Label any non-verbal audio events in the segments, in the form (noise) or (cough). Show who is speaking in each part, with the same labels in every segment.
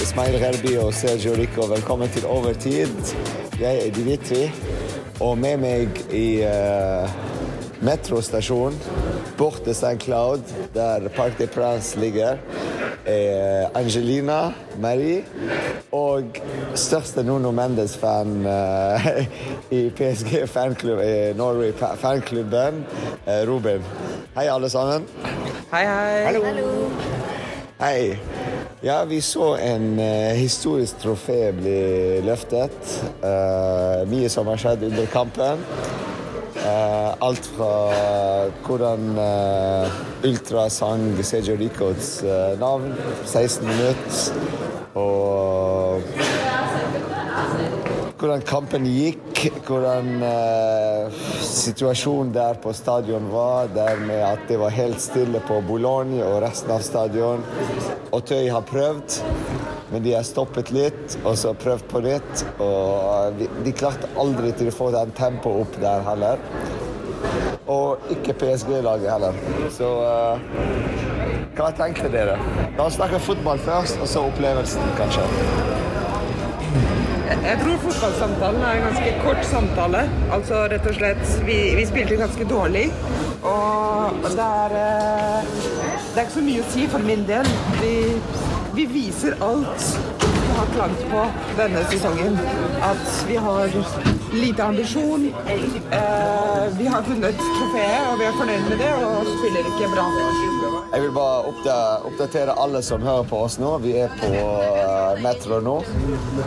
Speaker 1: Ismail Gherbi og Sergio Rico. Velkommen til Overtid. Jeg er Dimitri, og med meg i uh, metrostasjonen bort til St. Cloud, der Parc de Prance ligger, er Angelina Marie og største Nuno Mendes-fan uh, (laughs) i PSG fanklubb, i Norway fanklubben, uh, Ruben. Hei, alle sammen.
Speaker 2: Hei, hei.
Speaker 1: Hallo. Hei. Ja, vi så en uh, historisk trofé bli løftet. Uh, mye som har skjedd under kampen. Uh, alt fra hvordan Ultra sang Sergio Ricos navn 16 minutter, og hvordan kampen gikk, (laughs) hvordan situasjonen der på stadion var, der med at det var helt stille på Boulogne og resten av stadion. Og Tøy har prøvd, men de har stoppet litt, og så prøvd på nytt. Og de klarte aldri til å få den tempoet opp der heller. Og ikke PSG-laget heller. Så eh, hva tenkte dere? La oss snakke fotball først, og så opplevelsen, kanskje.
Speaker 2: Jeg tror fotballsamtalen er en ganske kort samtale. Altså rett og slett Vi, vi spilte ganske dårlig. Og det er, det er ikke så mye å si for min del. Vi, vi viser alt vi har klaget på denne sesongen. At vi har lite ambisjon. Eh, vi har funnet trofeet, og vi er fornøyd med det, og spiller ikke bra.
Speaker 1: Jeg vil bare oppdatere alle som hører på oss nå. Vi er på Metro nå,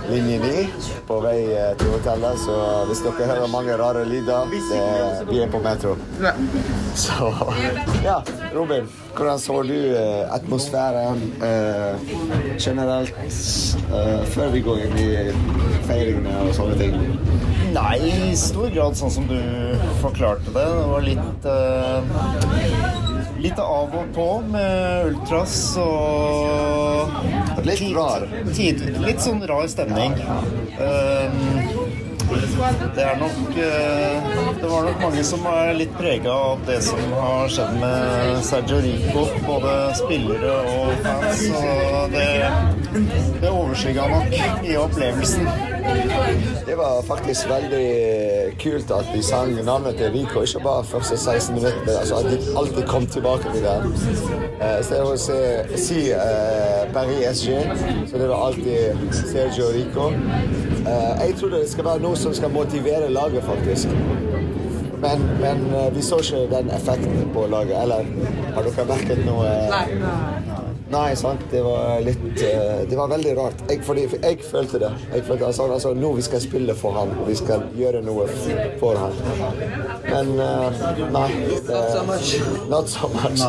Speaker 1: linje 9, på vei til hotellet. Så hvis dere hører mange rare lyder, det, vi er på Metro. Så ja, Robin. Hvordan så du atmosfæren generelt før vi går inn i feiringene og sånne ting?
Speaker 3: Nei, i stor grad sånn som du forklarte det. Det var litt eh, Litt av og på med ultras og
Speaker 1: Litt rar.
Speaker 3: Tid, litt sånn rar stemning. Uh, det er nok Det var nok mange som er litt prega av det som har skjedd med Sergio Rico. Både spillere og fans. Og det, det overskygga nok i opplevelsen.
Speaker 1: Det var faktisk veldig kult at de sang navnet til Rico, ikke bare første 16 minutter, men altså at de alltid kom tilbake til det. Eh, I stedet for si, si uh, Paris SG, så det var alltid Sergio Rico. Uh, jeg trodde det skal være noe som skal motivere laget, faktisk. Men, men vi så ikke den effekten på laget. Eller har dere merket noe?
Speaker 2: Nei.
Speaker 1: Nei, sant. Det var litt Det var veldig rart. Jeg, fordi, jeg følte det. Jeg følte altså, altså, Nå vi skal spille for han, vi skal gjøre noe for han. Men uh, nei. Det,
Speaker 2: not so much.
Speaker 1: Not so much.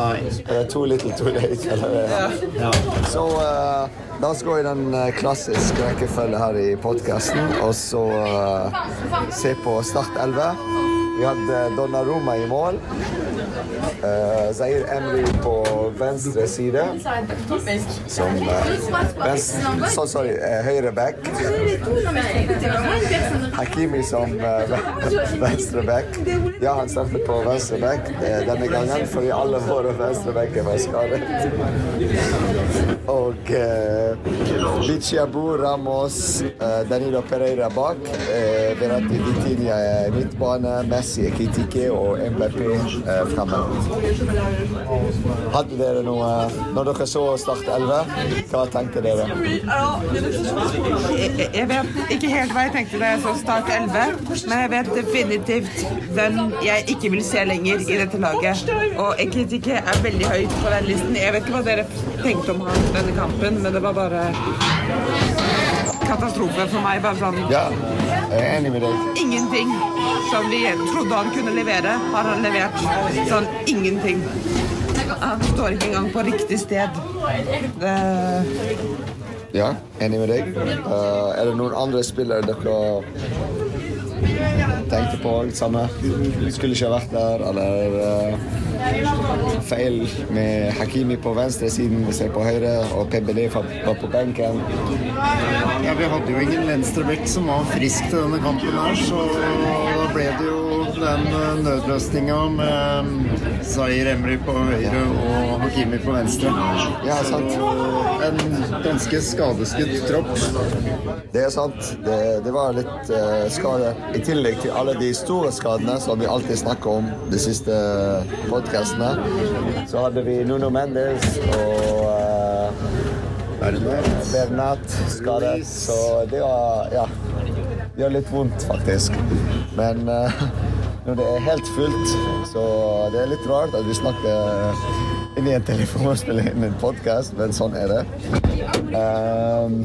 Speaker 1: Uh, too little too late. Eller, ja. Så uh, la oss gå i den klassiske rekkefølgen her i podkasten, og så se på Start 11. Vi hadde Donna Roma i mål. Uh, Zair Emry på venstre side. Som uh, venstre, so, sorry, uh, høyre back. Hakimi som (laughs) venstre back. Ja, han startet på venstreback denne gangen fordi alle våre venstrebacker var skadet. Og uh, Bichiabu, Ramos, Danilo Pereira bak. Verratti er midtbane, Messi, Ekitike og MBP fremme. Hadde dere noe Når dere så Start 11, hva tenkte dere?
Speaker 2: Jeg, jeg vet ikke helt hva jeg tenkte da jeg så Start 11, men jeg vet definitivt hvem jeg ikke vil se lenger i dette laget. Og Ekitike er veldig høyt på den listen. Jeg vet ikke hva dere tenkte om han denne kampen, men det var bare katastrofe for meg. Bare sånn
Speaker 1: Ja, jeg er enig med deg.
Speaker 2: Ingenting som vi trodde han kunne levere, har han levert. Sånn ingenting. Han står ikke engang på riktig sted. Det...
Speaker 1: Ja, enig med deg. Uh, er det noen andre spillere dere tenkte på samme? Skulle ikke vært der, eller uh, feil med Hakimi på venstre siden vi ser på høyre, og PBD var på benken?
Speaker 3: Ja, vi hadde jo ingen venstrebekk som var frisk til denne kampen her, så ble det jo den eh, nødløsninga med mm, Zair Emry på høyre og Hakimi på venstre.
Speaker 1: Ja, sant.
Speaker 3: En ganske skadeskutt tropp.
Speaker 1: Det er sant. Det, det var litt uh, skade. I tillegg til alle de store skadene som vi alltid snakker om de siste podkastene, så hadde vi Nuno Mendes og uh.
Speaker 3: Bernat
Speaker 1: skadet. Så det var Ja. Gjør litt vondt, faktisk. Men uh, når det er helt fullt, så det er litt rart at vi snakker inn i en telefon og spiller inn en podkast, men sånn er det. Um,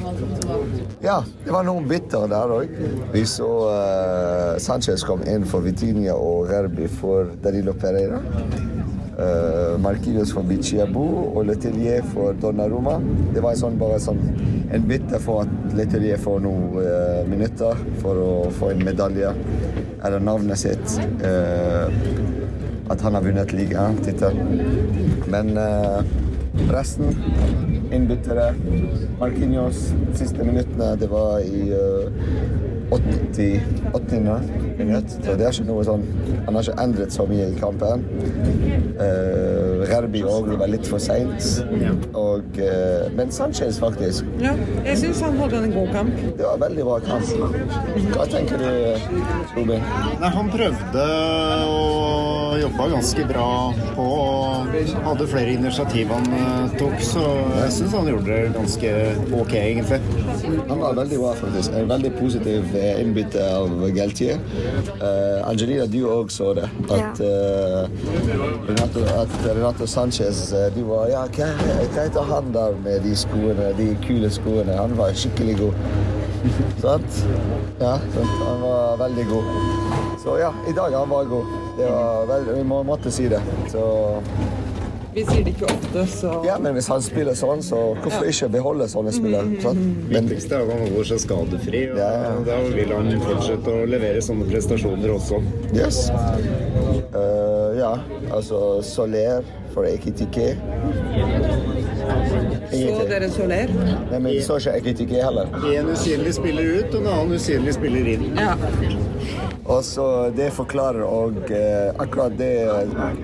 Speaker 1: ja, det var noen bitter der òg. Vi så uh, Sanchez kom inn for Vitinia og Rerbi for Danilo Pereira. Uh, Marquinhos for Bichiabu og Letelier for Donnarumma. Det var sånn, bare sånn, en bytte for at Letelier får noen uh, minutter for å få en medalje eller navnet sitt. Uh, at han har vunnet ligatittel. Men resten innbyttere. Marquinhos siste minuttene, det var i 80, 80. minutt. Så det er ikke noe sånn Han har ikke endret så mye i kampen. Uh, Rerbi òg var litt for seint. Og uh, Men Sanchez, faktisk.
Speaker 2: Ja, jeg syns han holdt en god kamp.
Speaker 1: Det var en veldig bra kamp. Hva tenker du, Robin?
Speaker 3: Nei, han prøvde å jobba ganske bra på Hadde flere initiativ han uh, tok, så jeg syns han gjorde det ganske ok, egentlig.
Speaker 1: Han var veldig bra, faktisk. En veldig positiv innbytte av Galtier. Uh, Angelina, du òg så det. At, uh, Renato, at Renato Sanchez Du var Ja, hva, hva heter han der med de skoene, de kule skoene? Han var skikkelig god. Sant? Ja, sant? han var veldig god. Så ja, i dag han var god. Det var veldig, vi må, måtte si det. Så
Speaker 2: vi sier det ikke ofte, så
Speaker 1: Ja, men hvis han spiller sånn, så hvorfor ikke beholde sånne spillere? Sant?
Speaker 3: Men viktigste er at han holder seg skadefri, og ja, ja. da vil han fortsette å levere sånne prestasjoner også.
Speaker 1: Yes. Uh, ja, altså Soler for Ekitike.
Speaker 2: Så dere Soler?
Speaker 1: Nei, men vi så ikke Ekitike heller.
Speaker 3: En usynlig spiller ut, og en annen usynlig spiller inn.
Speaker 2: Ja.
Speaker 1: Og så Det forklarer òg eh, akkurat det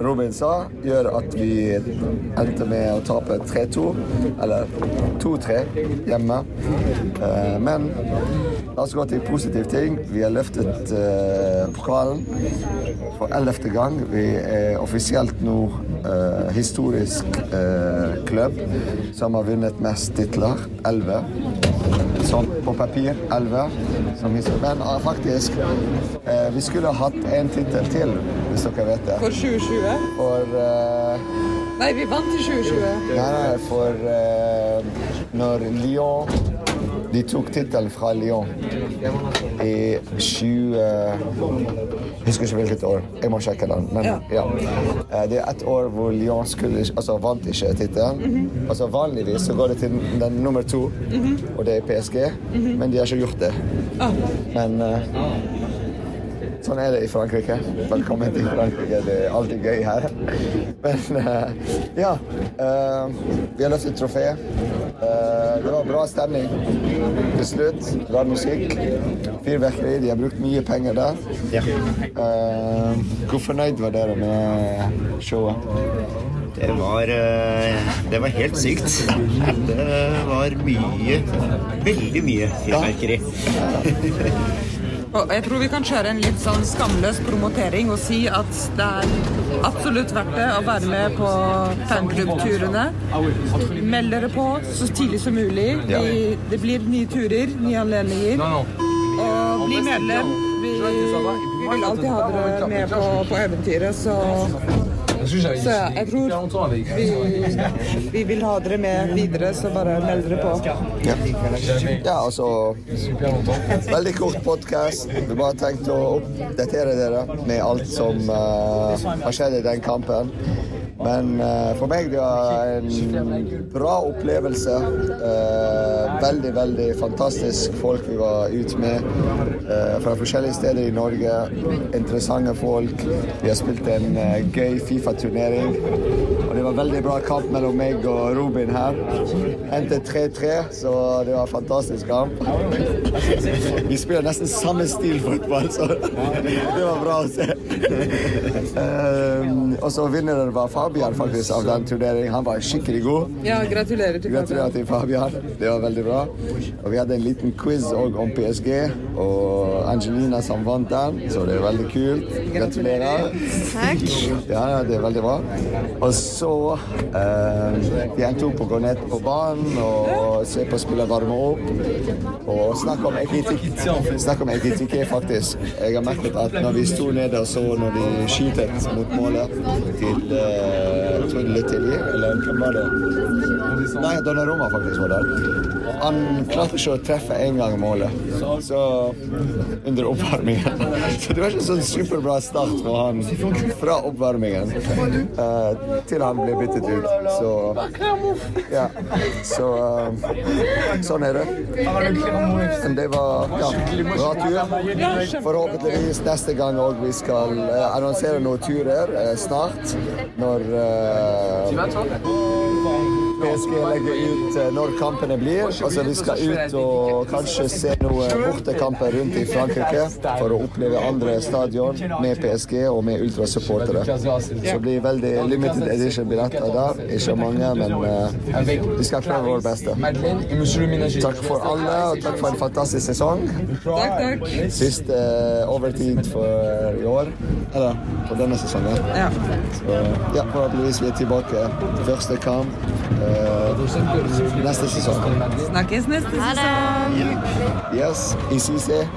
Speaker 1: Robin sa, gjør at vi endte med å tape 3-2, eller 2-3 hjemme. Eh, men la oss gå til positive ting. Vi har løftet eh, pokalen for ellevte gang. Vi er offisielt nå historisk klubb som har vunnet mest titler. Elleve. Sånn på papir. Elleve. Men faktisk eh, Vi skulle hatt en tittel til, hvis dere vet det.
Speaker 2: For 2020?
Speaker 1: For eh,
Speaker 2: Nei, vi vant i 2020.
Speaker 1: Nei, nei, for eh, når Lyon de tok tittelen fra Lyon i 20 Jeg husker ikke hvilket år. Jeg må sjekke den. Men ja. ja. Det er et år hvor Lyon skulle, altså, vant ikke tittelen. -hmm. altså, vanligvis så går det til den nummer to, -hmm. og det er PSG, -hmm. men de har ikke gjort det.
Speaker 2: Ah.
Speaker 1: Men uh, Sånn er det i Frankrike. Velkommen til Frankrike. Det er alltid gøy her. Men uh, ja. Uh, vi har løftet trofé. Uh, det var bra stemning til slutt. Bra musikk. Fyrverkeri. De har brukt mye penger der.
Speaker 3: Ja.
Speaker 1: hvor fornøyd var dere med showet?
Speaker 3: Det var, det var helt sykt. Det var mye, veldig mye fyrverkeri. Ja.
Speaker 2: Og jeg tror vi kan kjøre en litt sånn skamløs promotering og si at det er absolutt verdt det å være med på fanklubbturene. Meld dere på så tidlig som mulig. Vi, det blir nye turer, nye anledninger. Og bli medlem. Vi, vi vil alltid ha dere med på, på eventyret, så så ja, jeg tror vi, vi, vil ha dere med videre, så bare meld dere på.
Speaker 1: Ja, ja altså Veldig kort podkast. Vi bare tenkte å oppdatere dere med alt som uh, har skjedd i den kampen. Men eh, for meg det var en bra opplevelse. Eh, veldig, veldig fantastisk folk vi var ute med. eh, fra forskjellige steder i Norge. Interessante folk. Vi har spilt en gøy Fifa-turnering. Var veldig bra kamp mellom meg og Robin her. Endte 3-3, så det var en fantastisk kamp. Vi spiller nesten samme stil fotball, så det var bra å se. Um, og så vinneren var Fabian faktisk av den turneringen. Han var skikkelig god.
Speaker 2: Ja, gratulerer til Fabian.
Speaker 1: Gratulerer til Fabian. Det var veldig bra. Og vi hadde en liten quiz også om PSG, og Angelina som vant den, så det er veldig kult. Gratulerer.
Speaker 4: Takk.
Speaker 1: Ja, ja, det er veldig bra. Og så eh, Vi endte opp å gå ned på banen og se på spillere varme opp. Og snakke om etikk, faktisk. Jeg har merket at når vi sto nede og så når de skytet mot målet til uh, det er eller hvem var det? Nei, Donnarumma faktisk var der. Han klarte ikke å treffe én gang målet, så under oppvarmingen. (laughs) Så det var ikke sånn superbra start for han fra oppvarmingen uh, til han ble byttet ut. Så ja. Så uh, sånn er det. Men det var ja, bra tur. Forhåpentligvis neste gang òg vi skal uh, annonsere noen turer snart. Når PSG legger ut eh, når kampene blir. Altså Vi skal ut og kanskje se noen bortekamper rundt i Frankrike for å oppleve andre stadion med PSG og med ultrasupportere. Så det blir veldig limited edition-billetter der. Ikke mange, men uh, vi skal prøve vårt beste. Takk for alle, og takk for en fantastisk sesong.
Speaker 2: Takk, takk.
Speaker 1: Siste uh, overtid for i år. Eller for denne sesongen.
Speaker 2: Ja.
Speaker 1: Så ja, forhåpentligvis vi er tilbake første kamp eh, neste sesong.
Speaker 2: Snakkes neste
Speaker 4: Ha
Speaker 2: sesong.
Speaker 4: det.
Speaker 1: Yes, i Cisse.